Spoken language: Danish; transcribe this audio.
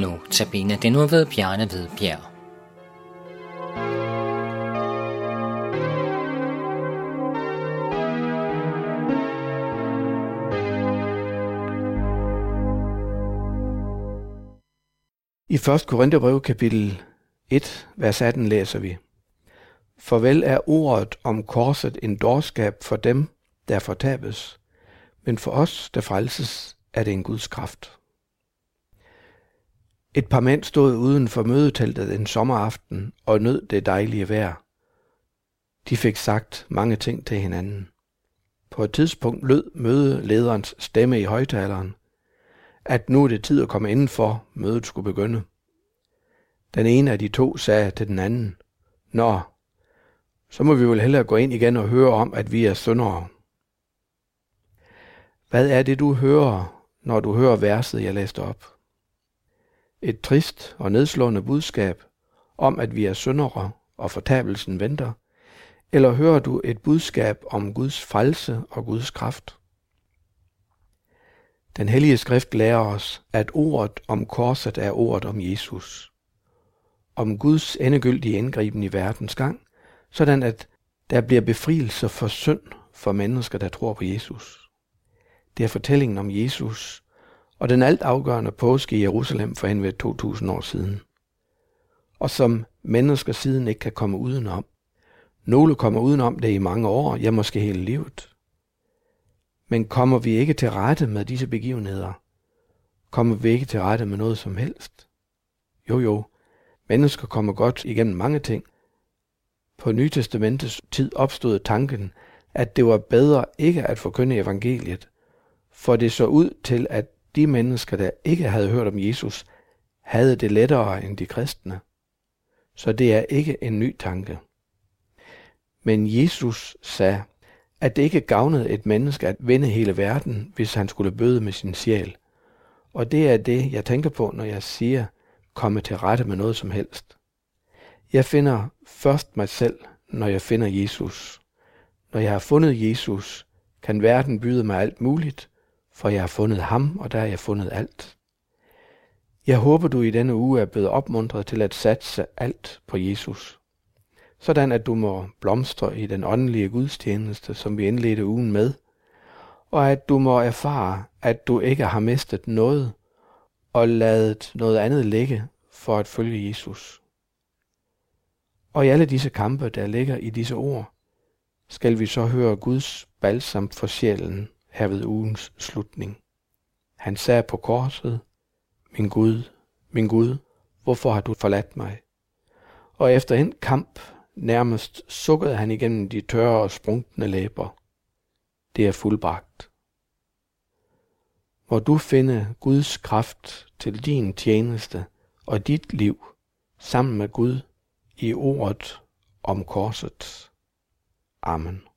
Notabene det nu ved Bjarne Hvidbjerg. I 1. Korintherbrev kapitel 1, vers 18 læser vi. Farvel er ordet om korset en dårskab for dem, der fortabes, men for os, der frelses, er det en Guds kraft. Et par mænd stod uden for mødeteltet en sommeraften og nød det dejlige vejr. De fik sagt mange ting til hinanden. På et tidspunkt lød mødelederens stemme i højtaleren, at nu er det tid at komme indenfor, mødet skulle begynde. Den ene af de to sagde til den anden, Nå, så må vi vel hellere gå ind igen og høre om, at vi er syndere. Hvad er det, du hører, når du hører verset, jeg læste op? Et trist og nedslående budskab om, at vi er syndere og fortabelsen venter? Eller hører du et budskab om Guds frelse og Guds kraft? Den hellige skrift lærer os, at ordet om korset er ordet om Jesus. Om Guds endegyldige indgriben i verdens gang, sådan at der bliver befrielse for synd for mennesker, der tror på Jesus. Det er fortællingen om Jesus og den altafgørende påske i Jerusalem for henved 2000 år siden. Og som mennesker siden ikke kan komme udenom. Nogle kommer udenom det i mange år, ja måske hele livet. Men kommer vi ikke til rette med disse begivenheder? Kommer vi ikke til rette med noget som helst? Jo jo, mennesker kommer godt igennem mange ting. På Nytestamentets tid opstod tanken, at det var bedre ikke at forkynde evangeliet, for det så ud til, at de mennesker, der ikke havde hørt om Jesus, havde det lettere end de kristne. Så det er ikke en ny tanke. Men Jesus sagde, at det ikke gavnede et menneske at vende hele verden, hvis han skulle bøde med sin sjæl. Og det er det, jeg tænker på, når jeg siger, komme til rette med noget som helst. Jeg finder først mig selv, når jeg finder Jesus. Når jeg har fundet Jesus, kan verden byde mig alt muligt, for jeg har fundet ham, og der har jeg fundet alt. Jeg håber, du i denne uge er blevet opmuntret til at satse alt på Jesus. Sådan at du må blomstre i den åndelige gudstjeneste, som vi indledte ugen med, og at du må erfare, at du ikke har mistet noget, og ladet noget andet ligge for at følge Jesus. Og i alle disse kampe, der ligger i disse ord, skal vi så høre Guds balsam for sjælen her ved ugens slutning. Han sagde på korset, min Gud, min Gud, hvorfor har du forladt mig? Og efter en kamp nærmest sukkede han igennem de tørre og sprunkne læber. Det er fuldbragt. Må du finde Guds kraft til din tjeneste og dit liv sammen med Gud i ordet om korset. Amen.